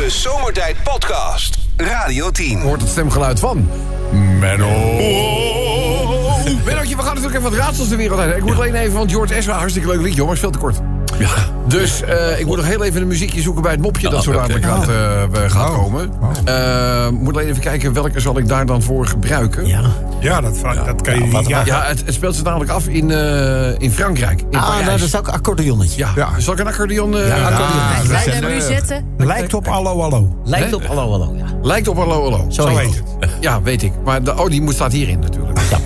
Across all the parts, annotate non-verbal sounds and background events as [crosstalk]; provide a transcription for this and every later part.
De Zomertijd Podcast. Radio 10. hoort het stemgeluid van Menno. Mennootje, we gaan natuurlijk even wat raadsels de wereld uit. Ik moet alleen even, want George Ezra, hartstikke leuk liedje, is veel te kort. Ja. Dus eh, ik moet nog heel even een muziekje zoeken bij het mopje dat zo dadelijk gaat, eh, gaat komen. Eh, moet alleen even kijken welke zal ik daar dan voor gebruiken. Ja. Ja, dat, vraag- dat kan je niet. Ja. Ja, het, het speelt zich namelijk af in, eh, in Frankrijk. In Ah, Parijs. nou, dat is ook een accordeonnetje. Ja. Ja. Zal ik een accordeon... eh, Ja, accordeon. ah, zetten. Lijkt op Allo Allo. Lijkt op hallo, hallo. Ja. Lijkt op hallo hallo. Zo, Zo heet heet het. Ja, weet ik. Maar de, oh, die moet, staat hierin natuurlijk. Ja.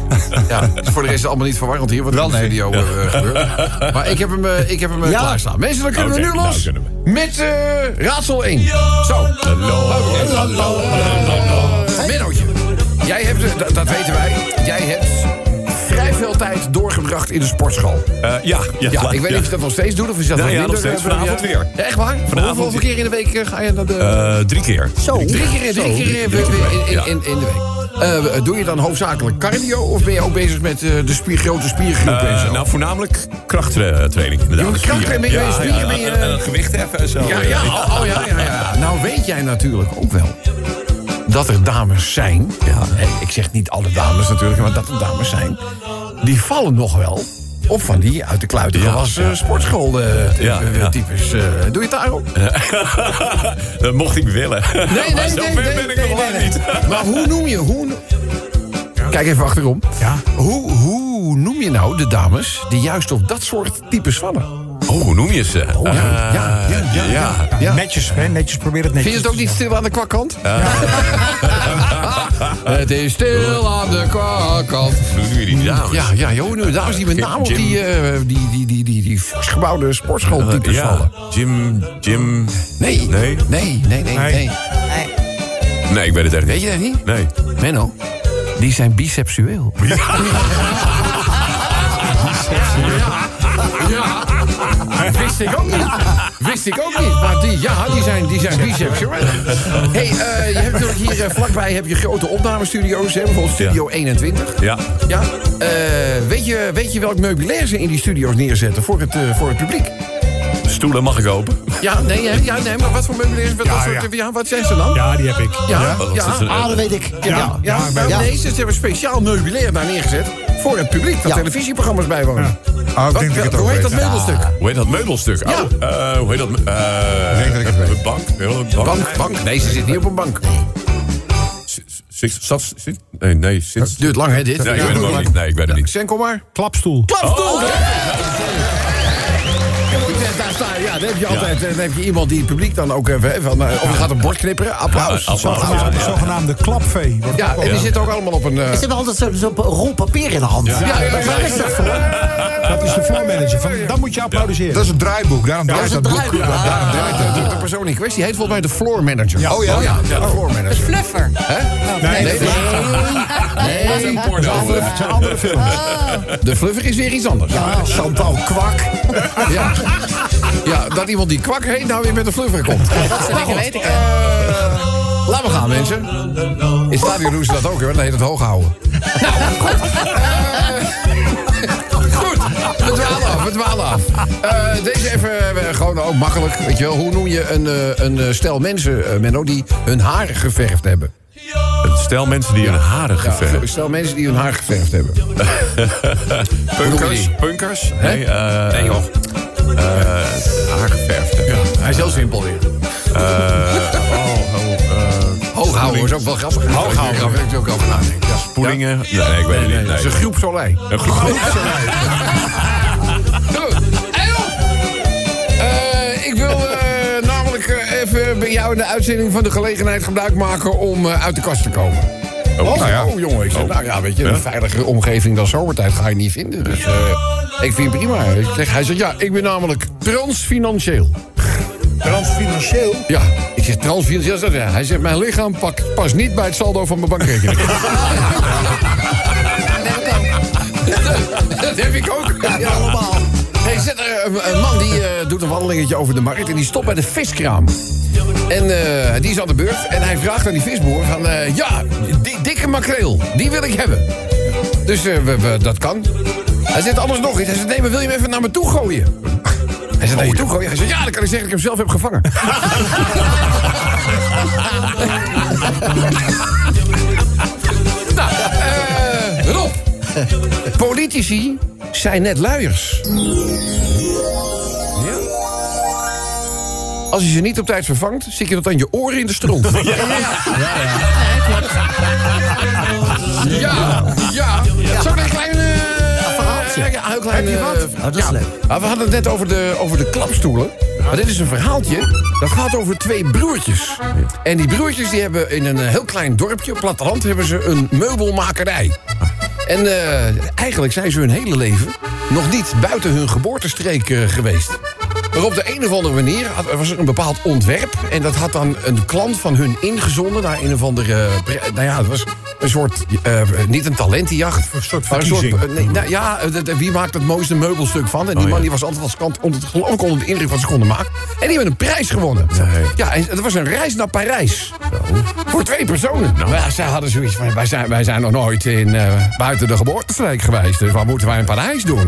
ja. Dus voor de rest is het allemaal niet verwarrend hier wat er in de studio eh, gebeurt. Maar ik heb hem, ik heb hem Ja. Klaarstaan. Mensen, dan kunnen we nu nou los met eh, raadsel 1. Zo. Mennootje, jij hebt, eh, dat, dat weten wij, jij hebt vrij veel tijd doorgebracht in de sportschool. Eh, ja, ja, Ja, ik weet niet ja. of je dat nog steeds doet of is dat Ja, wat ja, minder, nog steeds. Vanavond ja. weer. Ja, echt waar? Vanavond Hoeveel keer in de week ga je naar de... Drie keer. Zo. Drie keer, drie keer in, in, in, in, in de week. Eh, doe je dan hoofdzakelijk cardio of ben je ook bezig met eh, de spier, grote spiergroepen en Eh, nou, voornamelijk krachttraining. Inderdaad. krachttraining, Ja, ja, ben je- en- en gewicht heffen en zo. ja, ja, oh, oh, ja, ja, ja. Nou weet jij natuurlijk ook wel dat er dames zijn. Ja, ik zeg niet alle dames natuurlijk, maar dat er dames zijn. Die vallen nog wel op van die uit de kluiten Ja, gewassen ja. eh, Ja, eh, ja. types. eh. doe je het daar ook? [laughs] Dat mocht ik willen. Nee, nee. Zo nee, ben ik nee, nog lang nee, nee. niet. [laughs] Maar hoe noem je... Hoe, no- Kijk even achterom. Ja. Hoe, hoe noem je nou de dames die juist op dat soort types vallen? Oh, hoe noem je ze? ja, Eh, ja, ja, ja. Netjes, hè? Netjes, probeer het netjes. Vind je het ook niet stil aan de kwakkant? [laughs] [laughs] het is stil aan de kwakkant. Hoe noem je die dames? Ja, ja, joh, nu, dames die met name op die, eh, die, die, die, die, die forsgebouwde sportschooltypes ja. vallen. Jim, Jim... Nee, Nee? nee, nee, nee, Nee. nee. Ik weet het echt Weet niet. je dat niet? Nee. Menno, die zijn biseksueel. Ja. [laughs] Wist ik ook niet. Wist ik ook niet. Maar die, ja, die zijn, die zijn biseksueel. hey, eh, je hebt natuurlijk hier eh, vlakbij heb je grote opnamestudio's. Hè, bijvoorbeeld Studio 21. Ja. Ja. Eh, weet, je, weet je welk meubilair ze in die studio's neerzetten voor het, eh, voor het publiek? Stoelen mag ik open? Ja, nee, ja, nee, maar wat voor meubilair? Wat, soort- ja. ja, wat zijn ze dan? Ja, die heb ik. Ja, Ja? Oh, Ah, dat weet ik. Ja, ja. nee, ze hebben speciaal meubilair daar neergezet voor het publiek dat Ja. televisieprogramma's bijwonen. Oh, ik Wat, denk dat ik het hoe heet dat weet. meubelstuk? Hoe heet dat meubelstuk? Ja. Oh, eh, hoe heet dat? eh denk dat ik het weet. Bank? Bank? Bank, bank. Nee, ze zit niet op een bank. Zit, zat, zit, nee, nee, zit. Duurt lang, hè, dit? Nee, ik weet ook niet. Nee, ik weet het niet. Sen, kom maar. Klapstoel. Klapstoel! Ja, dan heb je altijd dan heb je iemand die het publiek dan ook even... Van, eh, of je gaat een bord knipperen, applaus. Ja, applaus. Applaus. De zogenaamde klapvee. Ja, en die zitten ook allemaal op een... eh, Ze hebben altijd zo'n zo rol papier in de hand. ja, ja, ja, Waar is dat voor? Dat is de floormanager. Van, dan moet je applaudisseren. Dat is een draaiboek, daarom Ja, draait dat dat is een boek. draaiboek. Ja, de, de, de persoon in kwestie heet volgens mij de floor manager. Ja. Oh ja? ja, de floor manager. Fluffer. Hè? Nee, Nee, dat is- nee, Dat is een porno. het zijn andere films. de fluffer is weer iets anders. Ah, Chantal Kwak. Ja. ja, dat iemand die kwak heet nou weer met een fluffer komt. Dat dingen weet ik wel. Eh, laten we gaan, mensen. In stadion doen ze dat ook, hè? Dan heet het hoog houden. [laughs] [laughs] we dwalen af, we dwalen af. Eh, deze even eh, gewoon ook makkelijk. Weet je wel, hoe noem je een, eh, een stel mensen, Menno, die hun haar geverfd hebben? Stel mensen die hun haren Ja, geverfd. stel mensen die hun haar geverfd hebben. [laughs] Punkers? Punkers? Nee, Nee, joh. haar geverfd. hè. Hij is heel simpel weer. Oh, oh, eh, Hoog houden is ook wel grappig. Hoog houden. Daar ik ook over nadenken. Ja. Spoelingen? Nee, nee, ik weet het Nee, niet. is een Nee. groep Soleil. Een groep. Goed. [laughs] jou in de uitzending van de gelegenheid gebruik maken om eh, uit de kast te komen. Oh, nou ja. oh, jongen. Ik zeg, Oh. nou ja, weet je, een Ja? veilige omgeving dan zomertijd ga je niet vinden. Dus eh, ik vind het prima. Ik zeg, hij zegt, ja, ik ben namelijk transfinancieel. Transfinancieel. Ja, ik zeg transfinancieel. Hij. Hij zegt, mijn lichaam pakt, past niet bij het saldo van mijn bankrekening. [laughs] Dat heb ik ook. Ja, allemaal. Hey, zit er een, man die eh, doet een wandelingetje over de markt en die stopt bij de viskraam. En eh, die is aan de beurt en hij vraagt aan die visboer van... eh, ja, die dikke makreel, die wil ik hebben. Dus eh, dat kan. Hij zegt anders nog iets. Hij zegt, nee, maar wil je hem even naar me toe gooien? Hij zegt, naar je toe gooien? Hij zegt, ja, dan kan ik zeggen dat ik hem zelf heb gevangen. [laughs] [laughs] Politici zijn net luiers. Ja. Als je ze niet op tijd vervangt, zit je dat aan je oren in de stront. [laughs] Ja, ja, ja. Zal ik een klein... eh, ja, heel klein, Heb je wat? eh, Oh, dat is leuk. Ah, we hadden het net over de, over de klapstoelen. Maar dit is een verhaaltje. Dat gaat over twee broertjes. En die broertjes die hebben in een eh, heel klein dorpje, op platteland, hebben ze een meubelmakerij. En eh, eigenlijk zijn ze hun hele leven nog niet buiten hun geboortestreek eh, geweest. Maar op de een of andere manier had- was er een bepaald ontwerp. En dat had dan een klant van hun ingezonden naar een of andere. pre- Nou ja, het was een soort. eh, niet een talentenjacht. Een soort maar verkiezing. eh, nee, nou, ja, eh, wie maakt het mooiste meubelstuk van? En die man die was altijd als klant onder, geloof ik onder de indruk wat ze konden maken. En die hebben een prijs gewonnen. Ja, en dat was een reis naar Parijs. Voor twee personen. Nou, ja, zij hadden zoiets van, wij zijn, wij zijn nog nooit in, eh, buiten de geboortestreek geweest. Dus wat moeten wij in Parijs doen?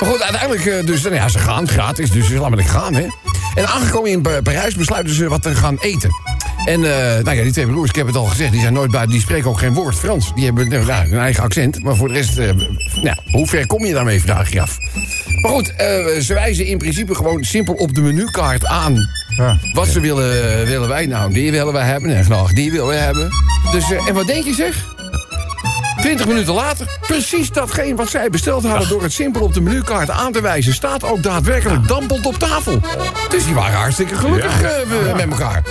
Maar goed, uiteindelijk, eh, dus, nou ja, ze gaan gratis, dus laat maar gaan, hè. En aangekomen in Pa- Parijs besluiten ze wat te gaan eten. En eh, nou ja, die twee broers, ik heb het al gezegd, die zijn nooit buiten, die spreken ook geen woord Frans. Die hebben nou, hun eigen accent, maar voor de rest, eh, nou, hoe ver kom je daarmee, vraag je af. Maar goed, eh, ze wijzen in principe gewoon simpel op de menukaart aan Ja. wat ze willen, willen wij nou. Die willen wij hebben en graag die willen we hebben. Dus, en wat denk je zeg? 20 minuten later, precies datgene wat zij besteld hadden... door het simpel op de menukaart aan te wijzen... staat ook daadwerkelijk dampend op tafel. Dus die waren hartstikke gelukkig eh, met elkaar.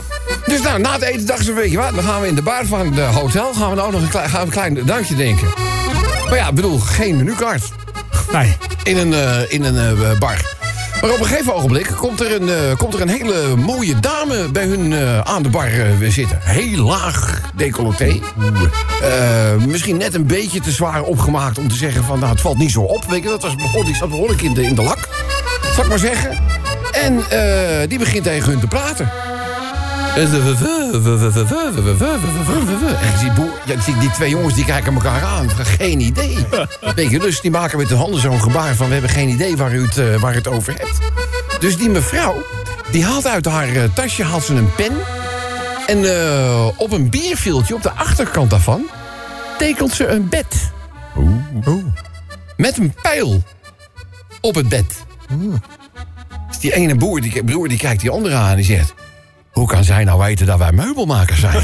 Dus nou, na het eten dachten ze, weet je wat... dan gaan we in de bar van het hotel... gaan we nou nog een klein, gaan we een klein dankje denken. Maar ja, ik bedoel, geen menukaart Nee. in een, eh, in een eh, bar. Maar op een gegeven ogenblik komt er een, eh, komt er een hele mooie dame bij hun eh, aan de bar eh, zitten. Heel laag decolleté. Misschien net een beetje te zwaar opgemaakt om te zeggen van... nou, het valt niet zo op. Weet je, dat was behoorlijk, die zat behoorlijk in de, in de lak. Zal ik maar zeggen. En die begint tegen hun te praten. En die, boer, ja, die, die twee jongens die kijken elkaar aan. Geen idee. Weet je, dus die maken met de handen zo'n gebaar van... we hebben geen idee waar u het, eh, waar het over hebt. Dus die mevrouw, die haalt uit haar eh, tasje haalt ze een pen... en eh, op een bierviltje, op de achterkant daarvan... tekent ze een bed. Met een pijl op het bed. Dus die ene boer die, broer die kijkt die andere aan en die zegt... Hoe kan zij nou weten dat wij meubelmakers zijn? [laughs]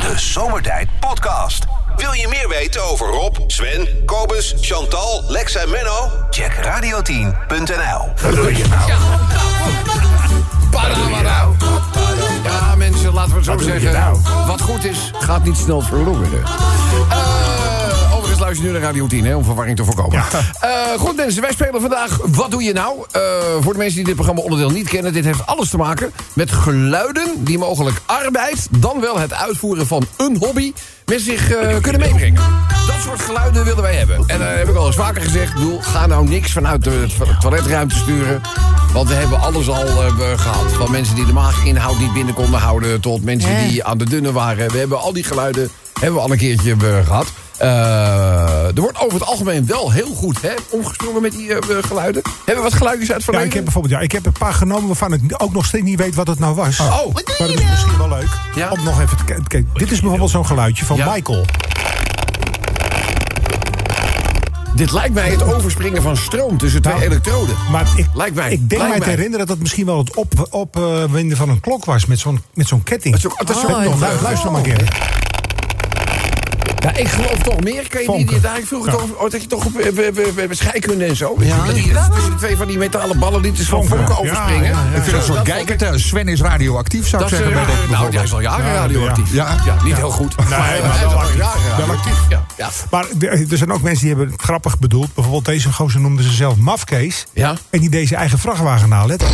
De Zomertijd Podcast. Wil je meer weten over Rob, Sven, Kobus, Chantal, Lex en Menno? Check radio10.nl. Padamada. Ja, mensen, laten we het zo zeggen. Wat goed is, gaat niet snel verloren. Eh, overigens luister je nu naar Radio 10, hè, om verwarring te voorkomen. Eh, goed mensen, wij spelen vandaag Wat doe je nou? Eh, voor de mensen die dit programma onderdeel niet kennen... dit heeft alles te maken met geluiden die mogelijk arbeid... dan wel het uitvoeren van een hobby met zich eh, kunnen meebrengen. Dat soort geluiden willen wij hebben. En daar heb ik al eens vaker gezegd... ik bedoel, ga nou niks vanuit de to- toiletruimte sturen... Want we hebben alles al eh, gehad. Van mensen die de maaginhoud niet binnen konden houden... tot mensen die aan de dunne waren. We hebben al die geluiden hebben we al een keertje eh, gehad. Eh, er wordt over het algemeen wel heel goed hè, omgesprongen met die eh, geluiden. Hebben we wat geluidjes uit Ja, ik heb bijvoorbeeld ja, ik heb een paar genomen waarvan ik ook nog steeds niet weet wat het nou was. Oh, Maar dat is misschien wel leuk Ja. om nog even te kijken. Kijk, dit is bijvoorbeeld zo'n geluidje van Ja. Michael. dit lijkt mij het overspringen van stroom tussen twee Nou, elektroden. Maar ik, Lijkt mij, ik denk lijkt mij te herinneren dat het misschien wel het op, opwinden van een klok was met zo'n met zo'n ketting. Dat is ook- dat is ook nog- nog, lu- luister maar een keer. Ja, ik geloof toch meer. Kan je die, die, Vonken. daar, ik vroeg het Ja. over, oh, dat je toch op scheikunde en zo. Ja. Tussen twee van die metalen ballen lieten van Vonken. overspringen. ja, ja. Ik vind een soort eh, Sven is radioactief, zou ik zeggen. nou, hij is al jaren Ja, radioactief. ja. Ja, niet heel goed. maar, maar hij wel is al actief. Maar er zijn ook mensen die hebben het grappig bedoeld. Bijvoorbeeld deze gozer noemde ze zelf Mafkees. Ja. En die zijn eigen vrachtwagen na. Let op.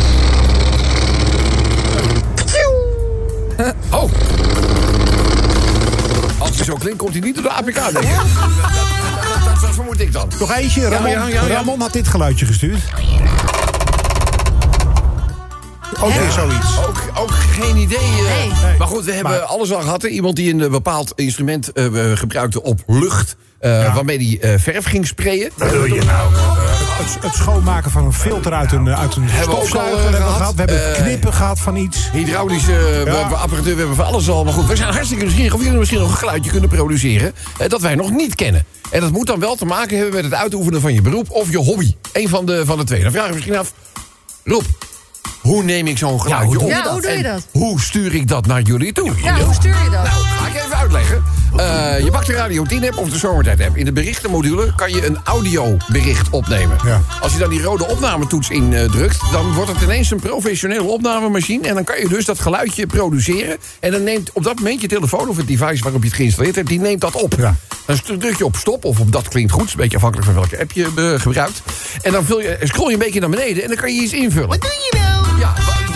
Oh. Als hij zo klinkt, komt hij niet door de APK, denk ik. Dat, vermoed ik dan. Nog eentje. Ramon, ja, ja, ja. Ramon had dit geluidje gestuurd. Ook weer zoiets. Ook, ook geen idee. eh. Nee. Maar goed, we hebben Maar- alles al gehad. hè. Iemand die een eh, bepaald instrument eh, gebruikte op lucht. eh, Waarmee hij eh, verf ging sprayen. Wat doe je nou? Het, het schoonmaken van een filter uit een, uit een Hebben we eh, hebben we gehad. gehad. We hebben Eh, knippen gehad van iets. Hydraulische eh, we apparatuur, we hebben van alles al. Maar goed, we zijn hartstikke nieuwsgierig of jullie misschien nog een geluidje kunnen produceren... eh, dat wij nog niet kennen. En dat moet dan wel te maken hebben met het uitoefenen van je beroep of je hobby. Eén van de, van de twee. Dan vraag je misschien af, Rob, hoe neem ik zo'n geluidje hoe doe op? Ja, hoe doe je En dat? hoe stuur ik dat naar jullie toe? Ja, hoe stuur je dat? Nou, ga ik even uitleggen. Eh, je pakt de Radio 10-app of de Zomertijd-app. In de berichtenmodule kan je een audiobericht opnemen. Ja. Als je dan die rode opnametoets indrukt... dan wordt het ineens een professionele opnamemachine... en dan kan je dus dat geluidje produceren... en dan neemt op dat moment je telefoon of het device waarop je het geïnstalleerd hebt... die neemt dat op. Ja. Dan druk je op stop of op dat klinkt goed. is een beetje afhankelijk van welke app je eh, gebruikt. En dan vul je, scroll je een beetje naar beneden en dan kan je iets invullen. Wat doe je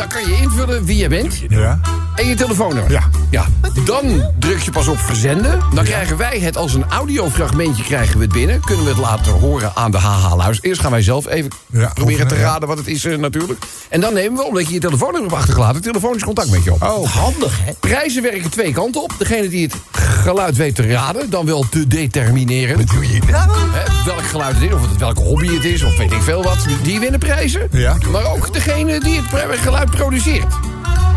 dan kan je invullen wie je bent... Ja. En je telefoonnummer. Ja. Ja. Dan druk je pas op verzenden. Dan krijgen wij het als een audiofragmentje krijgen we het binnen. Kunnen we het laten horen aan de HH-luister. Eerst gaan wij zelf even Ja, proberen te raden wat het is eh, natuurlijk. En dan nemen we, omdat je je telefoonnummer hebt achtergelaten... telefonisch contact met je op. Oh, Handig, hè? Prijzen werken twee kanten op. Degene die het geluid weet te raden, dan wel te determineren. Wat doe je nou? welk geluid het is, of het welke hobby het is, of weet ik veel wat. Die winnen prijzen. Ja. Maar ook degene die het geluid produceert.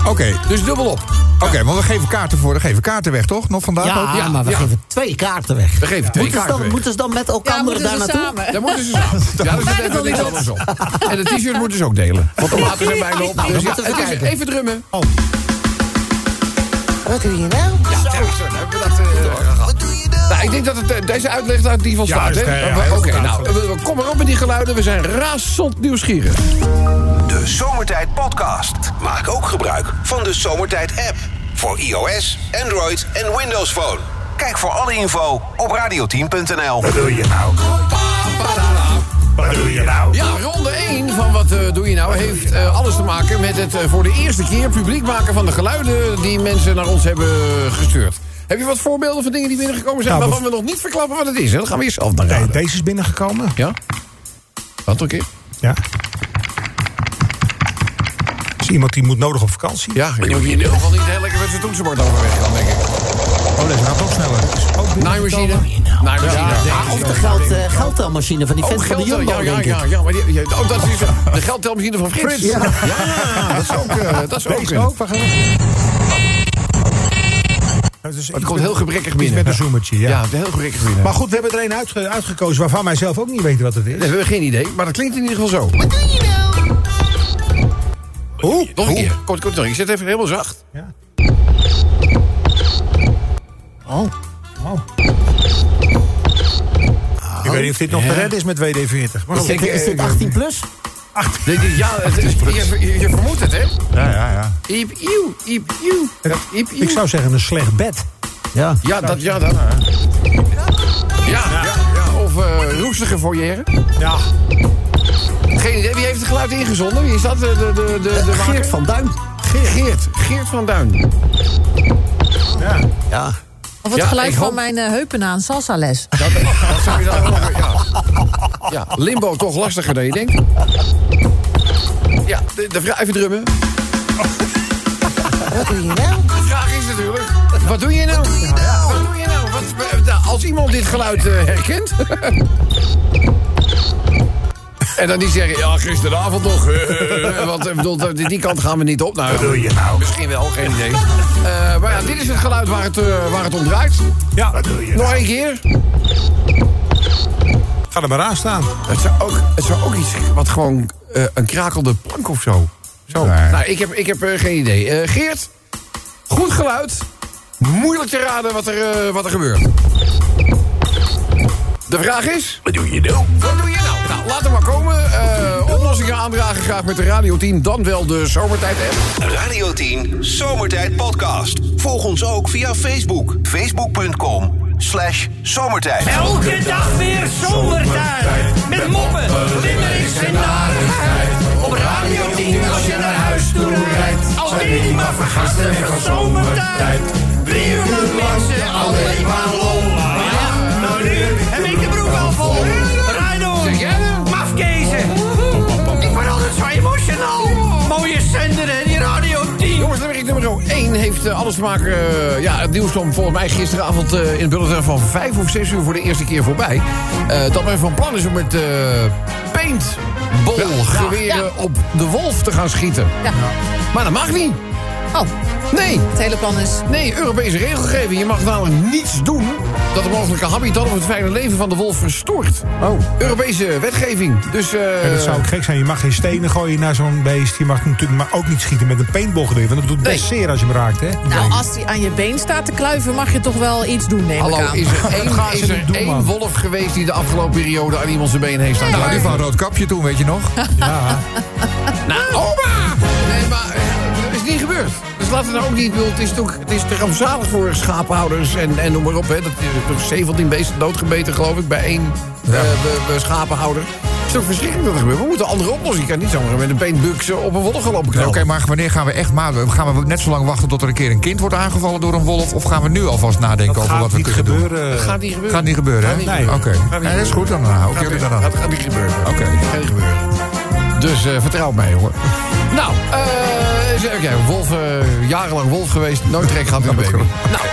Oké, Dus dubbel op. oké, want we geven kaarten voor. We geven kaarten weg, toch? Nog vandaag ook? Ja, ja, maar we ja. geven twee kaarten weg. We geven twee moeten, ze kaarten dan, weg. moeten ze dan met elkaar Ja, daar naartoe? samen. Daar moeten ze samen. [laughs] Ja, daar zit even niks anders op. En de t-shirt moeten ze ook delen. Want de maten zijn bijna op. Nou, Dus dan ja, het is even drummen. Wat doe je nou? Ja, zo, dan hebben we dat eh. Nou, ik denk dat het, eh, deze uitleg daar die van staat. Juist, hè? heel Oké, nou, we- kom maar op met die geluiden. We zijn razend nieuwsgierig. De Zomertijd Podcast. Maak ook gebruik van de Zomertijd app. Voor iOS, Android en Windows Phone. Kijk voor alle info op radioteam.nl. Wat doe je nou? Wat doe je nou? Ja, ronde 1 van wat eh, doe je nou heeft eh, alles te maken met het eh, voor de eerste keer publiek maken van de geluiden die mensen naar ons hebben gestuurd. Heb je wat voorbeelden van dingen die binnengekomen zijn Nou, waarvan we nog niet verklappen wat het is? Hè? Dat gaan we eerst zelf naar Nee, raden. deze is binnengekomen. Ja? Wat een keer? Ja. Is iemand die moet nodig op vakantie? Ja, ik moet hier in ieder geval niet heel lekker met zijn toetsenbord overweg gaan, denk ik. Oh, deze gaat nog sneller. Ook Naaimachine. Naaimachine. Ah, of de geld, eh, geldtelmachine van die Oh, van de Jumbo, ja, ja, denk ja, ja, maar die, ja, oh, dat is de [laughs] geldtelmachine van Frits. Ja, ja, dat is ook, eh, dat is ook. Ook. Waar gaan we? Het, is Het komt heel gebrekkig binnen. met een zoemertje, ja. Ja, het heel gebrekkig binnen. Maar goed, we hebben er een uitge- uitgekozen waarvan wij zelf ook niet weten wat het is. Nee, we hebben geen idee, maar dat klinkt in ieder geval zo. Hoe? Nog een keer. Kort, kort, nog. Ik zet even helemaal zacht. Ja. Oh. Oh. Ik weet niet of dit nog te redden is met WD-40. Maar Is dit, is dit 18 plus? Dit- Ja, het is, je, je, vermoedt het, hè? Ja, ja, ja. Iep, ieuw, iep, ieuw. Dat iep, ieuw. Ik zou zeggen een slecht bed. Ja. Ja, dat, ja, dat. Ja, ja, ja. Of eh roestige foyer. Ja. Geen idee. Wie heeft het geluid ingezonden? Wie is dat? De, de, de, de, maker? Geert van Duin. Geert. Geert. Geert van Duin. ja. Ja. Of het Ja, geluid van hoop- mijn eh, heupen na een salsa-les. Dat, dat zou je dan. Ja. ja, limbo toch lastiger dan je denkt. Ja, de, de vraag... Even drummen. Wat doe je nou? De vraag is natuurlijk... Wat doe je nou? Wat doe je nou? Wat, nou, als iemand dit geluid eh, herkent... [laughs] en dan niet zeggen... Ja, gisteravond nog. [laughs] Want ik bedoel, die, die kant gaan we niet op. Nou, Wat doe je nou? Misschien wel, geen idee. Eh, maar ja, dit is het geluid waar het, eh, waar het om draait. Ja. Wat doe je Nog één keer. Ga er maar aan staan. Het zou ook, het zou ook iets wat gewoon eh, een krakelde plank of zo. Zo. Nee. Nou, ik heb, ik heb eh, geen idee. Eh, Geert, goed geluid. Moeilijk te raden wat er, eh, wat er gebeurt. De vraag is... Wat doe je nou? Wat doe je laat er maar komen. Eh, oplossingen aandragen graag met de Radio 10. Dan wel de Zomertijd-app. Radio 10 Zomertijd Podcast. Volg ons ook via Facebook. Facebook.com slash zomertijd. Elke dag weer zomertijd. Met moppen, limmerings en narigheid. Op Radio 10 als je naar huis toe rijdt. Alweer die maar vergasten van zomertijd. Drie uur mensen, alleen maar lol. Maar ja, nou nu heb ik de broek al vol. heeft eh, alles te maken... eh, ja, het nieuws kwam volgens mij gisteravond eh, in het bulletin van 5 of 6 uur voor de eerste keer voorbij. Dat men van plan is om met paintballgeweren op de wolf te gaan schieten. Ja. Maar dat mag niet. Oh, Nee, het hele plan is... nee, Europese regelgeving. Je mag namelijk niets doen dat de mogelijke habitat of het fijne leven van de wolf verstoort. Oh. Europese wetgeving. Dus eh En dat zou ook gek zijn. Je mag geen stenen gooien naar zo'n beest. Je mag natuurlijk maar ook niet schieten met een paintballgeweer. Want dat doet best zeer als je hem raakt, hè? Nou, als hij aan je been staat te kluiven, mag je toch wel iets doen, neem Hallo, ik aan. is er [laughs] één, is er doen, één wolf geweest die de afgelopen periode aan iemand zijn been heeft staan Nou, die van rood kapje toen, weet je nog? [laughs] Ja. Nou, oma! Nee, maar eh, dat is niet gebeurd. Dus laat het nou ook niet. bedoel, Het is toch, het is toch rampzalig voor schapenhouders en, en noem maar op. Hè. Dat is toch 17 beesten doodgebeten, geloof ik, bij één eh, be- be- schapenhouder. Het is toch verschrikkelijk dat er gebeurt. We moeten andere oplossing. Je kan niet zomaar met een paintbuksen op een wolf gaan lopen. Oké, maar wanneer gaan we echt? Gaan we net zo lang wachten tot er een keer een kind wordt aangevallen door een wolf? Of gaan we nu alvast nadenken Dat over wat we kunnen doen? gebeuren. Dat gaat niet gebeuren. Gaat niet gebeuren, hè? Nee. Oké. Nee, dat is goed, dan gebeuren. hou ik jullie aan. Gaat, gaat niet gebeuren. Oké. Gaat niet gebeuren. Dus eh, vertrouw mij, hoor. Nou, eh Wolf, eh, jarenlang wolf geweest. Nooit trek gehad in de baby. [laughs] Nou,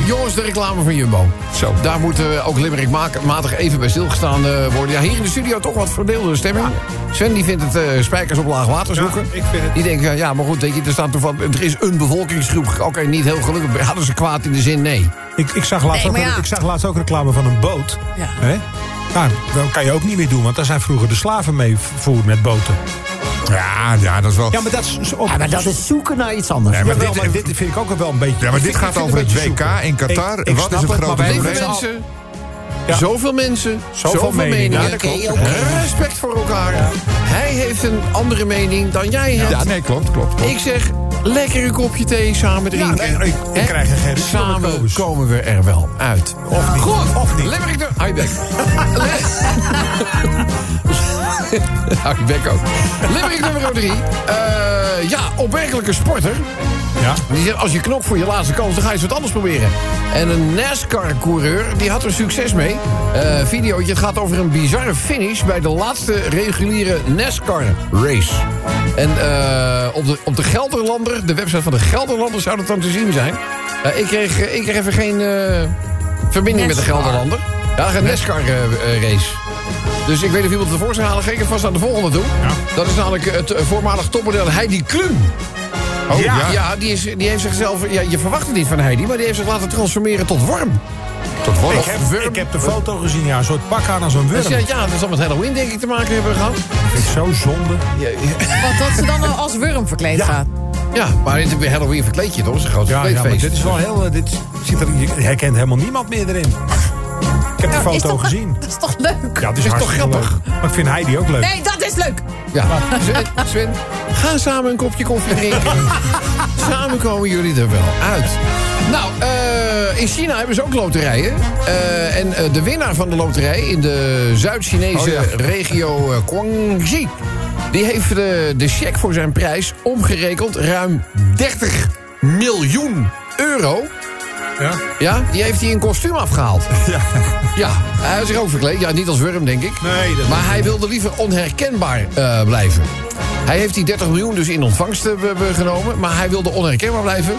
eh, jongens, de reclame van Jumbo. Zo. Daar moeten we ook Limerick ma- matig even bij stilgestaan eh, worden. Ja, hier in de studio toch wat verdeelde stemming. Sven die vindt het eh, spijkers op laag water zoeken. Ja, ik vind het- Die denkt, ja, ja, maar goed, weet je, er, staat toevallig, er is een bevolkingsgroep. Oké, niet heel gelukkig. Hadden ze kwaad in de zin? Nee. Ik, ik, zag laatst Nee, ook, ja. ik zag laatst ook reclame van een boot. Ja. Hè? Nou, dat kan je ook niet meer doen, want daar zijn vroeger de slaven mee vervoerd met boten. Ja, ja, dat is wel... Ja, maar dat is... Op, Ja, maar dat is zoeken naar iets anders. Nee, maar Jawel, dit- maar dit vind ik ook wel een beetje... Ja, maar dit vind- gaat over het WK zoeken. in Qatar. Ik- ik Wat is het het, grote probleem? Ja. zoveel mensen, Zoveel zoveel, meningen. meningen. Ja. Respect voor elkaar. Hij heeft een andere mening dan jij hebt. Ja, nee, klopt, klopt. klopt. Ik zeg, lekker een kopje thee samen drinken. nee, ik- krijg er geen Samen komen we er wel uit. Of niet. Goed, Of niet. Limerick de... Bek. [laughs] [laughs] [laughs] Hou je bek ook. Limerick nummer drie. Eh, ja, opmerkelijke sporter. Ja. Die zegt, als je knokt voor je laatste kans, dan ga je eens wat anders proberen. En een NASCAR-coureur, die had er succes mee. Eh videootje, het gaat over een bizarre finish... bij de laatste reguliere NASCAR-race. En eh, op, de, op de Gelderlander, de website van de Gelderlander... zou dat dan te zien zijn. Ik, kreeg, ik kreeg even geen eh, verbinding met de. Gelderlander. Ja, een NASCAR-race. Dus ik weet niet of iemand het ervoor zou halen. Ga ik vast aan de volgende toe. Dat is namelijk het eh, voormalig topmodel Heidi Klum. Oh, ja, ja. ja die, is, die heeft zichzelf... Ja, je verwacht het niet van Heidi, maar die heeft zich laten transformeren tot worm. Tot wolf. Ik heb, ik heb de foto gezien, ja, een soort pak aan als een Dus wurm. ja, ja, dat zal met Halloween denk ik te maken hebben gehad. Dat is zo zonde. Ja, ja, Want dat ze dan als wurm verkleed gaat. ja, maar dit is weer Halloween verkleed je toch? Dat is een groot Ja, ja, maar dit is wel heel... eh, Dit ziet er, je herkent helemaal niemand meer erin. Ik heb de Nou, is foto toch- gezien. Dat is toch leuk? Ja, het is, toch grappig? leuk. Maar ik vind Heidi ook leuk. Nee, dat is leuk. Ja, Sven, Sven, ga samen een kopje koffie drinken. [laughs] samen komen jullie er wel uit. Nou, eh, in China hebben ze ook loterijen. Eh, en eh, de winnaar van de loterij in de Zuid-Chinese Oh, ja. regio Guangxi... die heeft de, de cheque voor zijn prijs omgerekend ruim 30 miljoen euro... Ja? Ja, die heeft hij in kostuum afgehaald. [laughs] Ja. ja, hij is zich ook verkleed. Ja, niet als Wurm, denk ik. Nee, dat maar hij wilde liever onherkenbaar eh, blijven. Hij heeft die 30 miljoen dus in ontvangst eh, genomen. Maar hij wilde onherkenbaar blijven.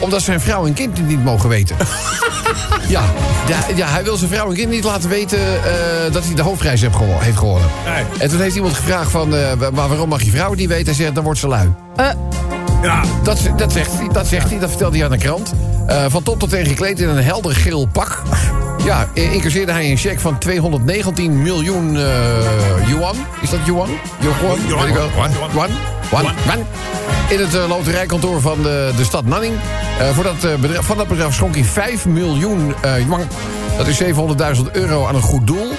omdat zijn vrouw en kind het niet mogen weten. [laughs] ja, ja, ja, hij wil zijn vrouw en kind niet laten weten eh, dat hij de hoofdprijs heeft, gewo- heeft gewonnen. Nee. En toen heeft iemand gevraagd van, eh, maar waarom mag je vrouw het niet weten? Hij zegt, dan wordt ze lui. Ja, Dat, dat, zegt hij, dat zegt hij, dat vertelde hij aan de krant. Eh, van top tot teen gekleed in een helder geel pak. Ja, incasseerde hij een cheque van 219 miljoen eh, yuan. Is dat yuan? Yuan? Yuan. Yuan. Yuan. In het eh, loterijkantoor van de, de stad Nanning. Voor dat, bedrijf, van dat bedrijf schonk hij 5 miljoen yuan. Dat is 700.000 euro aan een goed doel.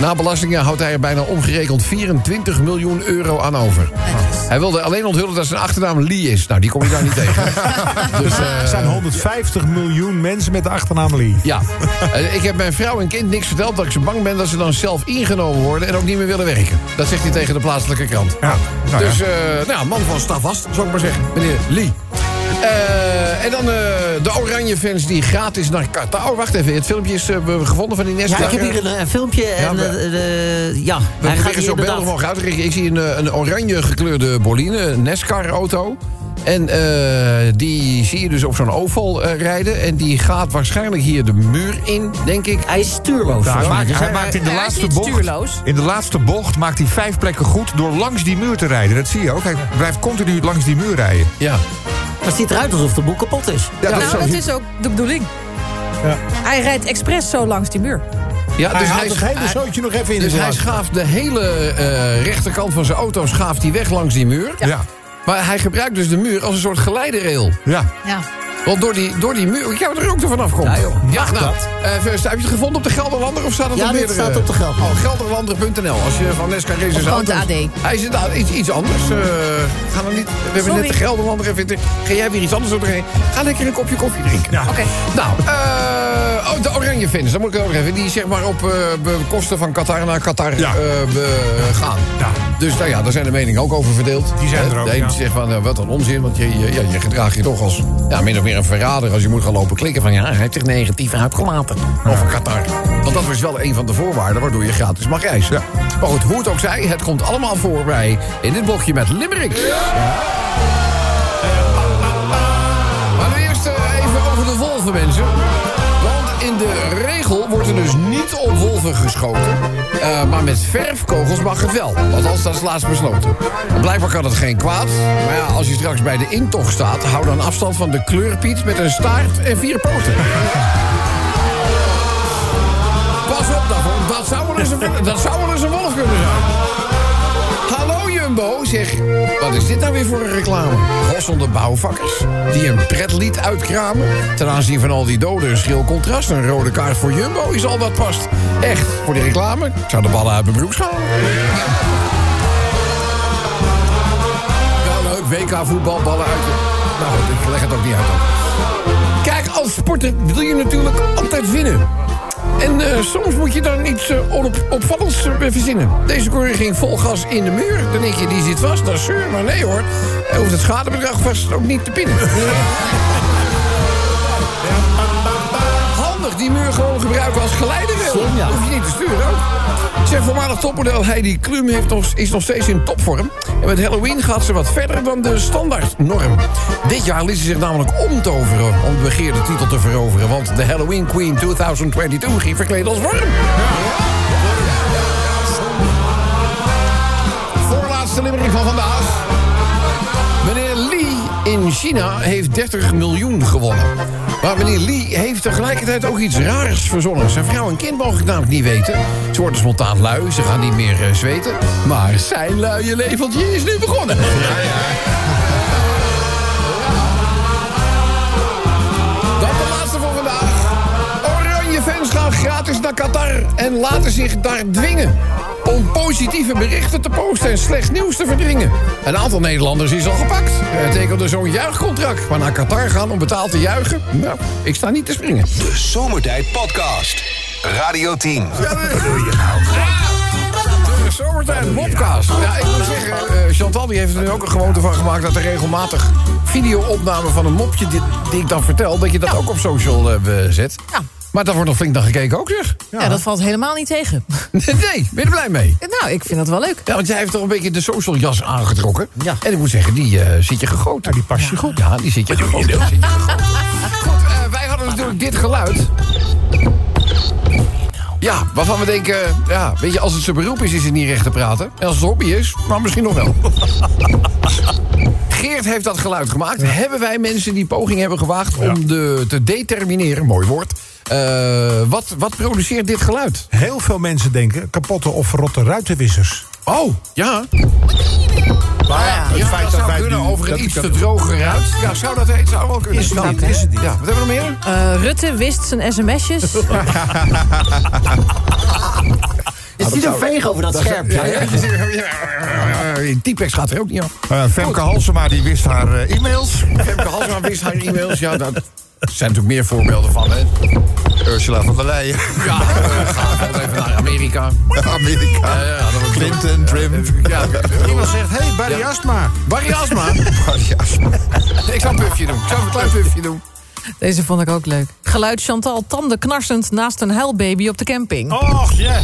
Na belastingen houdt hij er bijna omgerekend 24 miljoen euro aan over. Hij wilde alleen onthullen dat zijn achternaam Lee is. Nou, die kom je daar niet tegen. [laughs] Dus, eh, er zijn 150 miljoen mensen met de achternaam Lee. ja, Eh, ik heb mijn vrouw en kind niks verteld... dat ik ze bang ben dat ze dan zelf ingenomen worden... en ook niet meer willen werken. Dat zegt hij tegen de plaatselijke krant. Ja, nou ja. dus, eh, nou man van stafvast, zou ik maar zeggen. Meneer Lee. Eh, en dan eh, de oranje fans die gratis naar Qatar... Oh, wacht even, het filmpje is eh, gevonden van die Nest. Ja, ik heb hier een, een filmpje en we- de- ja, We hij gaat hier zo beeldig mogelijk uit te. Ik zie een, een oranje gekleurde Boline, een NASCAR-auto. En die zie je dus op zo'n oval rijden. En die gaat waarschijnlijk hier de muur in, denk ik. Hij is stuurloos. hij, maakt, Dus hij maakt in de hij laatste bocht. stuurloos. In de laatste bocht maakt hij vijf plekken goed door langs die muur te rijden. Dat zie je ook. Hij blijft continu langs die muur rijden. Ja. Maar het ziet eruit alsof de boel kapot is. Ja, nou, dat is ook de bedoeling. Ja. Hij rijdt expres zo langs die muur. Ja, Hij dus haalt hij, het hele zootje nog even in dus de hij schaaft de hele eh, rechterkant van zijn auto schaaft hij weg langs die muur. ja. Maar hij gebruikt dus de muur als een soort geleiderrail. ja. Ja. Want door die, door die muur... Ik heb er ook er vanaf komt. Ja, joh. Ja, nou, eh, Verst, heb je het gevonden op de Gelderlander of staat het Ja, op meerdere? staat op de Gelderlander. Oh, gelderlander.nl. Als je van Nesca Races auto's- AD. Hij is iets, iets anders. eh ga dan niet... We hebben Sorry. net de Gelderlander even... Ga jij weer iets anders doorheen? Ga lekker een kopje koffie drinken. Ja. Oké. Nou, eh, oh, de Oranje fans, dat moet ik ook even. Die zeg maar op eh, kosten van Qatar naar Qatar Ja. eh, gaan. Ja. Dus nou ja, daar zijn de meningen ook over verdeeld. Die zijn Eh, er ook, De ja. zegt van, eh, wat een onzin, want je, je, je gedraagt je toch als ja, min of meer een verrader... als je moet gaan lopen klikken van, ja, hij heeft zich negatief uitgelaten over Qatar. Want dat was wel een van de voorwaarden waardoor je gratis mag reizen. Maar goed, hoe het ook zij, het komt allemaal voorbij in dit blokje met Limerick. Maar eerst eh, even over de wolven, mensen. De regel wordt er dus niet op wolven geschoten. Eh, maar met verfkogels mag het wel. Althans, dat is laatst besloten. En blijkbaar kan het geen kwaad. Maar ja, als je straks bij de intocht staat... hou dan afstand van de kleurpiet met een staart en vier poten. Pas op daarvoor. Dat dat zou wel eens een wolf kunnen zijn. Jumbo, zeg. Wat is dit nou weer voor een reclame? Hossende bouwvakkers die een pretlied uitkramen. Ten aanzien van al die doden een schil contrast. Een rode kaart voor Jumbo is al wat past. Echt, voor die reclame. Ik zou de ballen uit mijn broek schalen. Ja, leuk. WK voetbal, ballen uit. Nou goed, ik leg het ook niet uit. Kijk, als sporter wil je natuurlijk altijd winnen. En eh, soms moet je dan iets eh, onopvallends eh, verzinnen. Deze coureur ging vol gas in de muur. Dan denk je, die zit vast, dat is zeur. Maar nee hoor, hij hoeft het schadebedrag vast ook niet te pinnen. [laughs] Handig die muur gewoon gebruiken als geleiderrail. Slim, ja. Hoef je niet te sturen ook. Zeg, voormalig topmodel Heidi Klum heeft nog, is nog steeds in topvorm. En met Halloween gaat ze wat verder dan de standaardnorm. Dit jaar liet ze zich namelijk omtoveren om de begeerde titel te veroveren. Want de Halloween Queen 2022 ging verkleed als worm. Voorlaatste limmering van vandaag. Meneer Lee in China heeft 30 miljoen gewonnen. Maar meneer Lee heeft tegelijkertijd ook iets raars verzonnen. Zijn vrouw en kind mogen het namelijk niet weten. Ze worden spontaan lui, ze gaan niet meer eh, zweten. Maar zijn luie leveltje is nu begonnen. Dan de laatste voor vandaag. Oranje fans gaan gratis naar Qatar en laten zich daar dwingen. Om positieve berichten te posten en slecht nieuws te verdringen. Een aantal Nederlanders is al gepakt. Hij tekende zo'n juichcontract. Maar naar Qatar gaan om betaald te juichen? Nou, ik sta niet te springen. De Zomertijd Podcast. Radio 10. De Zomertijd Mopcast. Ja, ik moet zeggen, eh, Chantal die heeft er nu ook een gewoonte van gemaakt... dat er regelmatig video-opname van een mopje die, die ik dan vertel... dat je dat ook op social eh, zet. Ja. Maar daar wordt nog flink naar gekeken ook, zeg. Ja. dat valt helemaal niet tegen. [laughs] Nee, ben je er blij mee? Nou, ik vind dat wel leuk. Ja, want jij heeft toch een beetje de social jas aangetrokken. Ja. En ik moet zeggen, die eh, zit je gegoten. Ja, die past je goed. Ja, die zit je gegoten. Goed, eh, wij hadden natuurlijk dit geluid. Ja, waarvan we denken, ja, weet je, als het zijn beroep is, is het niet recht te praten. En als het hobby is, maar misschien nog wel. [laughs] Geert heeft dat geluid gemaakt. Hebben wij mensen die poging hebben gewaagd om de, te determineren, mooi woord... eh, wat, wat produceert dit geluid? Heel veel mensen denken kapotte of verrotte ruitenwissers. Oh, ja. Maar ja, het Ja, feit dat dat wij kunnen nu- over een dat- iets dat- te droge ruit. Ja, zou dat het zou wel kunnen. Is het Nou, niet, is het niet. Ja, wat hebben we nog meer? Eh, Rutte wist zijn sms'jes. Je ziet een veeg over dat scherm. Ja, ja, ja. Typex gaat er ook niet af. Eh, Femke Halsema die wist haar eh, e-mails. Femke Halsema wist haar e-mails. Ja, daar zijn natuurlijk meer voorbeelden van, hè. Ursula van der Leyen. Ja, eh, ga even naar Amerika. Amerika. Ja, ja, dat was- Clinton, Trump. Ja, Iemand zegt, hé, hey, Barry Asma. Barry [laughs] Asma. Ja, Ik zal een puffje doen. Ik zal een klein puffje doen. Deze vond ik ook leuk. Geluid Chantal tanden knarsend naast een huilbaby op de camping. Och, ja.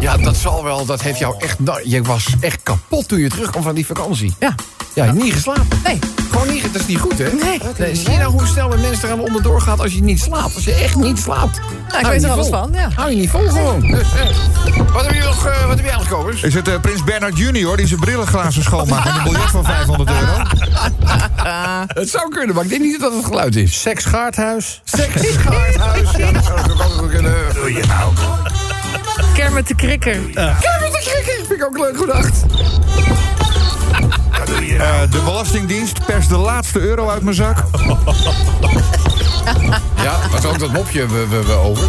Ja, dat zal wel. Dat heeft jou echt... nou, je was echt kapot toen je terugkwam van die vakantie. Ja. Ja, niet geslapen. Nee. Gewoon niet... Dat is niet goed, hè? Nee. zie je nou hoe snel een mens eraan onderdoor gaat als je niet slaapt? Als je echt niet slaapt. Ja, ik weet niet er alles vol. van, ja. Hou je niet vol gewoon. Dus, [laughs] eh, wat heb je nog... eh, wat heb je aangekomen? Is het eh, Prins Bernard Junior die zijn brillenglazen schoonmaakt... en een biljet van 500 euro? [laughs] Het zou kunnen, maar ik denk niet dat het geluid is. Seksgaardhuis. Seksgaardhuis. Ja, [laughs] dat zou ook altijd wel kunnen. Doe je nou? Kermit de Krikker. Kijk, wat een gekke. Vind ik ook leuk gedacht. Eh, de Belastingdienst perst de laatste euro uit mijn zak. Ja, was ook dat mopje we, we, we over.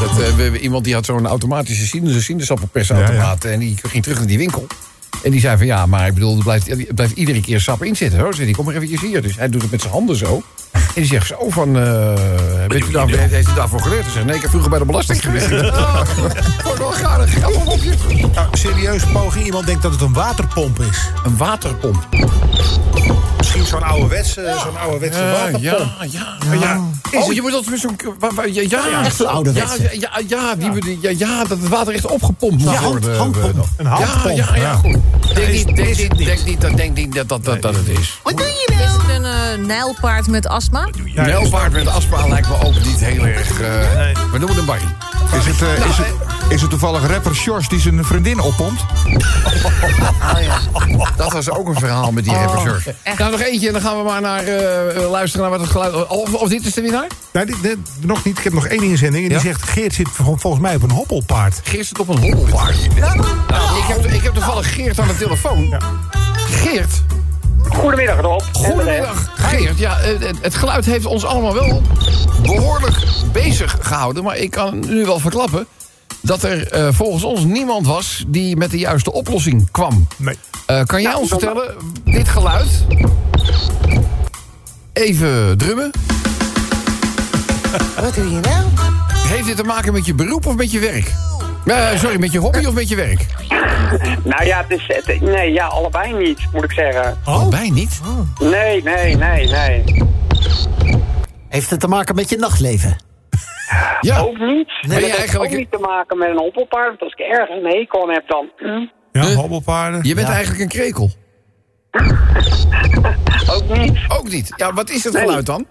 Dat, eh, we, we- iemand die had zo'n automatische sinaasappelpersautomaat... en die ging terug naar die winkel. En die zei van ja, maar ik bedoel, er blijft, er blijft iedere keer sap in zitten. Hoor. Zei die, kom maar eventjes hier. Dus hij doet het met zijn handen zo. En die zegt zo van, eh weet u daar, heeft u daarvoor geleerd? Hij zegt, nee, ik heb vroeger bij de belasting gewerkt. Ik wel gaaf, grappig mopje. Nou, serieus, poging. Iemand denkt dat het een waterpomp is. Een waterpomp. Misschien zo'n ouderwetse, zo'n ouderwetse Ja, waterpomp. ja, ja. ja. Oh, je moet altijd met zo'n... Ja, ja, Echt zo'n ouderwetse. Ja, ja, ja, die, ja, ja, dat het water echt opgepompt moet Ja, worden. handpomp. Een Ja, handpomp. ja, ja, goed. Denk niet, denk niet, denk niet, dat- denk niet dat dat, dat, dat het is. Is het een eh, nijlpaard met astma? Ja, Een Nelpaard met aspa lijkt me ook niet heel erg... eh, We noemen het een barrie. Is het, eh, is, het, is het toevallig rapper Sjors die zijn vriendin oppompt? Dat was ook een verhaal met die Oh. rapper George. Nou, nog eentje en dan gaan we maar naar eh, luisteren naar wat het geluid... Of, of dit is de winnaar? Nee, dit- dit- nog niet. Ik heb nog één inzending. En die Ja? zegt, Geert zit vol- volgens mij op een hoppelpaard. Geert zit op een hobbelpaard. Nou, ik, heb, ik heb toevallig Geert aan de telefoon. Geert, Goedemiddag Rob. Goedemiddag, Geert. Ja, het geluid heeft ons allemaal wel behoorlijk bezig gehouden. Maar ik kan nu wel verklappen dat er eh, volgens ons niemand was die met de juiste oplossing kwam. Nee. Eh, kan jij ons vertellen, dit geluid... Even drummen. Wat doe je nou? Heeft dit te maken met je beroep of met je werk? Eh, sorry, met je hobby of met je werk? Nou ja, het is, het, nee, ja, allebei niet, moet ik zeggen. Allebei niet. Nee, nee, nee, nee. Heeft het te maken met je nachtleven? Ja. Ook niet. Het heeft eigenlijk- ook niet te maken met een hoppelpaard. Want als ik ergens een hekel aan heb, dan... hm, Ja, hobbelpaarden. Je bent eigenlijk een krekel. [laughs] ook niet. Ook niet. Ja, wat is het Nee. geluid dan?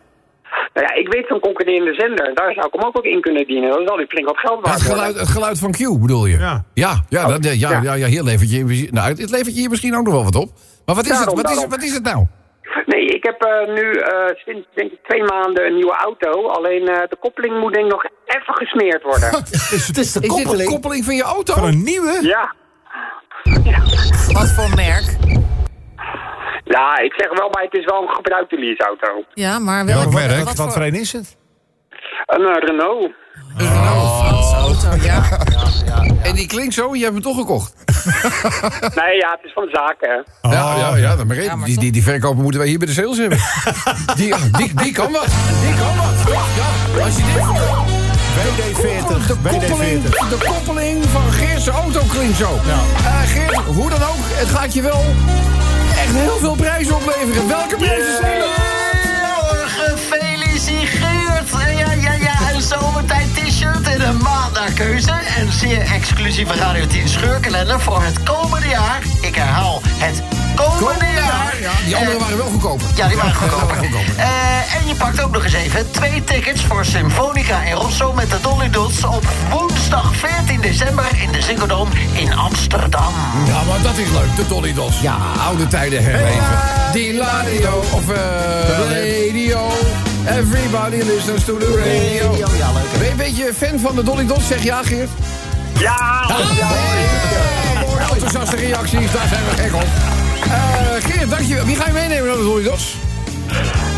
Nou ja, ik weet zo'n concurrerende zender. Daar zou ik hem ook, ook in kunnen dienen. Dan zal hij flink wat geld Het waard geluid, het geluid van Q bedoel je? Ja. Ja, ja, dat, ja, ja, ja. ja, hier levert je, nou, het levert je hier misschien ook nog wel wat op. Maar wat is, het, wat is, wat is het nou? Nee, ik heb eh, nu eh, sinds denk ik twee maanden een nieuwe auto. Alleen eh, de koppeling moet denk ik nog even gesmeerd worden. [laughs] Het is de Is dit de koppeling. van je auto? Van een nieuwe? ja. Wat voor merk? Ja, ik zeg wel bij, het is wel een gebruikte leaseauto. Ja, maar Welk welk merk? Wat, Wat voor een is het? Een eh, Renault. Franse auto, [laughs] ja. En die klinkt zo, je hebt hem toch gekocht? [laughs] Nee, ja, het is van de zaak, hè. ja, ja, ja, dat begreep ik. maar die, die, die verkoper moeten wij hier bij de sales hebben. [laughs] die, die, die kan wat. Die kan wat. Ja, als je dit... WD-40. De koppeling, WD-40. de koppeling van Geert's auto klinkt zo. Eh, Geert, hoe dan ook, het gaat je wel echt heel veel prijzen opleveren. Welke prijzen zijn dat? Keuze. Een zeer exclusieve Radio 10 scheurkalender voor het komende jaar. Ik herhaal, het komende jaar. Ja, die anderen Eh, waren wel goedkoper. Ja, die waren Ja, goedkoper. waren goedkoper. Eh, en je pakt ook nog eens even twee tickets voor Symfonica en Rosso met de Dolly Dots op woensdag 14 december in de Ziggo Dome in Amsterdam. Ja, maar dat is leuk, de Dolly Dos. Ja, oude tijden herleven. Die radio, of eh radio. Everybody listens to the radio. Radio, ja, leuk. Ben je een beetje fan van de Dolly Dos? Zeg ja, Geert. Ja, ja, Mooi, enthousiaste reacties, daar zijn we gek op. Eh Geert, dankjewel. Wie ga je meenemen naar de Dolly Dos?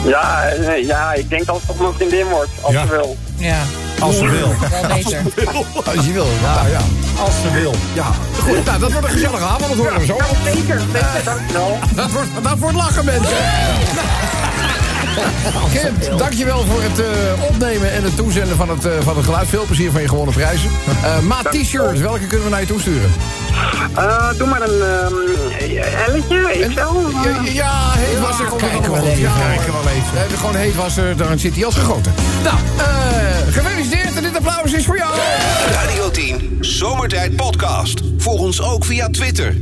ja, nee, ja, ik denk dat het toch mijn vriendin wordt, als Ja. ze wil. Ja, Als ze wil. wel beter. Als je wil. Ja, ja. Als ze wil. ja. Goed, nou, dat wordt een gezellige avond, dat horen we zo. Zeker, zeker, dankjewel. Dat wordt, dat wordt lachen, mensen. [laughs] Kent, dankjewel voor het eh, opnemen en het toezenden van het, eh, van het geluid. Veel plezier van je gewonnen prijzen. [laughs] Eh maat t-shirts, welke kunnen we naar je toesturen? Eh, doe maar een um, L'tje, XL. Ja, ja heetwasser komt er kijken we goed. even, Ja, kijken we wel even. We hebben gewoon heetwasser, dan zit hij als gegoten. Nou, eh, gefeliciteerd en dit applaus is voor jou. Radio 10 Zomertijd Podcast. Volg ons ook via Twitter.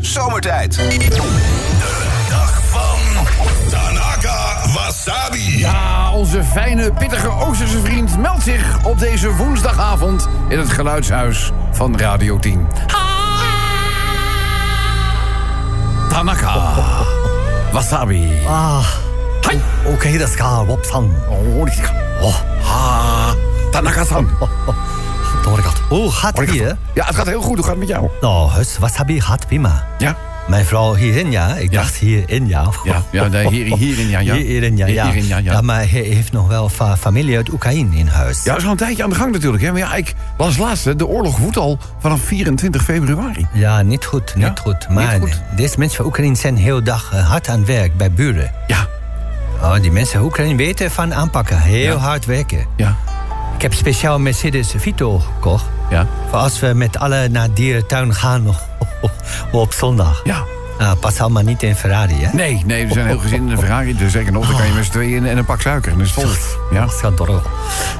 Zomertijd. Dag van Wasabi. Ja, onze fijne, pittige Oosterse vriend meldt zich op deze woensdagavond in het geluidshuis van Radio 10. Tanaka. Wasabi. Ah. Oké, dat is ka, wop-san. Oh, oh. Ha. Tanaka-san. Oh, oh, oh. Hoe gaat het hier? Ja, het gaat heel goed. Hoe gaat het met jou? Nou, wasabi gaat prima. Ja? Mijn vrouw hierin, ja. Ik Ja. dacht hierin, ja. Ja, ja hier, hierin, ja, ja. [laughs] Hierin, ja, ja. Hierin, ja, ja. maar hij heeft nog wel fa- familie uit Oekraïne in huis. Ja, dat is al een tijdje aan de gang natuurlijk. Hè? Maar ja, ik las laatst, hè, de oorlog woedt al vanaf 24 februari. Ja, niet goed, niet goed. Maar niet goed. deze mensen van Oekraïne zijn heel dag eh, hard aan het werk bij buren. Ja, Oh, die mensen van Oekraïne weten van aanpakken. Heel hard werken. ja, Ik heb speciaal Mercedes Vito gekocht. Ja. Voor als we met alle naar dierentuin gaan [laughs] op zondag. Ja. Ah, pas allemaal niet in Ferrari, hè? Nee, nee, we zijn heel gezin in een Ferrari. Dus zeker nog, dan kan je met z'n tweeën in en een pak suiker. En dat is vol. Ja, Dat gaat door.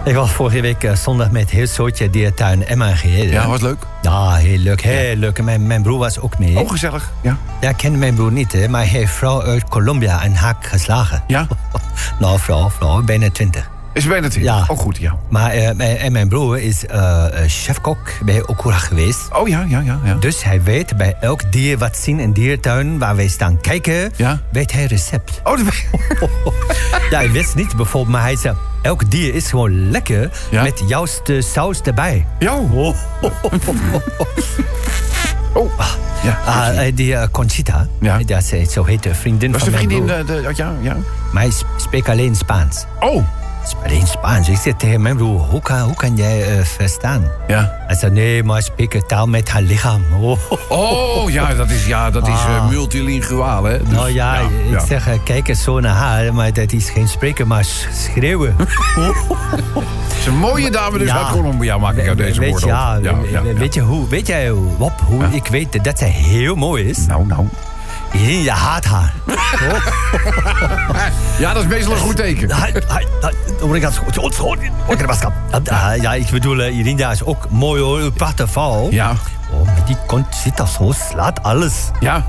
Ik was vorige week eh, zondag met heel soortje dierentuin Emma gereden. ja was leuk. Ja, heel leuk, heel leuk. En mijn, mijn broer was ook mee. Oh, gezellig. Ja. Ja, ik ken mijn broer niet, hè, maar hij heeft vrouw uit Colombia een haak geslagen. Ja? [laughs] nou, vrouw, vrouw, bijna twintig. Is bijna het Ja. Oh, goed, ja. Maar eh, mijn- en mijn broer is eh, chefkok bij Okura geweest. Oh, ja, ja, ja. ja. Dus hij weet bij elk dier wat zien in diertuin waar wij staan kijken, Ja. weet hij recept. Oh, dat [laughs] Ja, hij wist niet bijvoorbeeld, maar hij zei, elk dier is gewoon lekker Ja. met juiste saus erbij. Ja. Oh, [laughs] ja. Ah, eh, die eh, Conchita, Ja. dat is, zo heet de vriendin Was van de vriendin... de, ja, ja. Maar hij sp- spreekt alleen Spaans. Oh, Alleen Spaans. Ik zeg tegen mijn broer, hoe kan, hoe kan jij eh, verstaan? ja. Hij zei, nee, maar ik spreek taal met haar lichaam. [laughs] Oh. Oh, ja, dat is, ja, dat is eh, Ah. multilinguaal, hè. Dus, nou ja, ik ja. zeg, eh, kijk eens zo naar haar, maar dat is geen spreken, maar sch- schreeuwen. [laughs] Het is een mooie dame dus Ja. uit Colombia, maak ik uit deze weet, woorden ja, weet je hoe, weet jij hoe, Wop, hoe ik weet dat zij heel mooi is? Nou, nou. In je haat haar. Ja, dat is meestal een goed teken. Ah, Ja, ik bedoel, eh, Irinda is ook mooi hoor, een prachtige vrouw. Ja, Oh, maar die kont zit al zo, slaat alles. ja.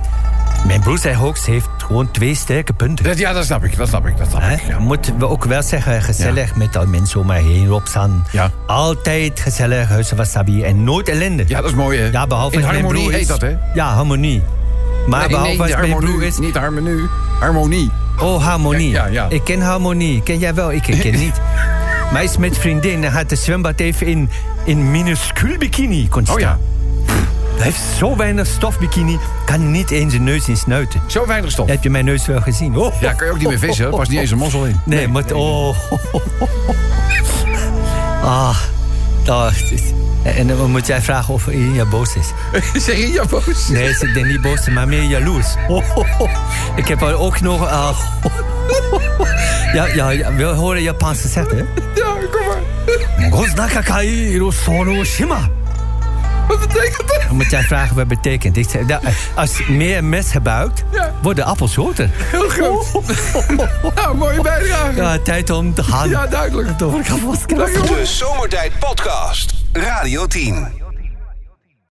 Mijn broer zei ook, ze heeft gewoon twee sterke punten. Dat, ja, dat snap ik, dat snap ik, dat snap ik. Ja. Moeten we ook wel zeggen, gezellig met al mensen om mij heen opstaan. Ja. Altijd gezellig, huizen wasabi en nooit ellende. Ja, dat is mooi, hè? Ja, behalve In als mijn harmonie broer heet is- dat, hè? Ja, harmonie. Maar Nee, behalve nee, mijn harmonie, is... Niet harmonie, harmonie. Oh, harmonie. Ja, ja, ja. Ik ken harmonie. Ken jij wel? Ik ken niet. [laughs] Is met vriendin en had de zwembad even in, in minuscuul bikini kon Oh ja, Hij heeft zo weinig stofbikini, kan niet eens zijn neus in snuiten. zo weinig stof. Heb je mijn neus wel gezien? Oh. Ja, kan je ook niet meer vissen, past niet eens een mossel in. Nee, maar... Oh. [laughs] Ah. Oh, is- en dan moet jij vragen of Iria boos is. [laughs] Zeg je ja, boos? Nee, ze is niet boos, maar meer jaloers. [laughs] Ik heb er ook nog... ah, [laughs] ja, ja, ja, wil horen Japans gezegd, hè? Ja, kom maar. Goznakakai Hirosono Shima. Wat betekent dat? Dan moet jij vragen wat het betekent. Ik zeg, nou, als je meer mes gebruikt, Ja. wordt de appel zoter. Heel groot. Nou, mooie bijdrage. Ja, tijd om te gaan. Ja, duidelijk. De Zomertijd Podcast. Radio 10.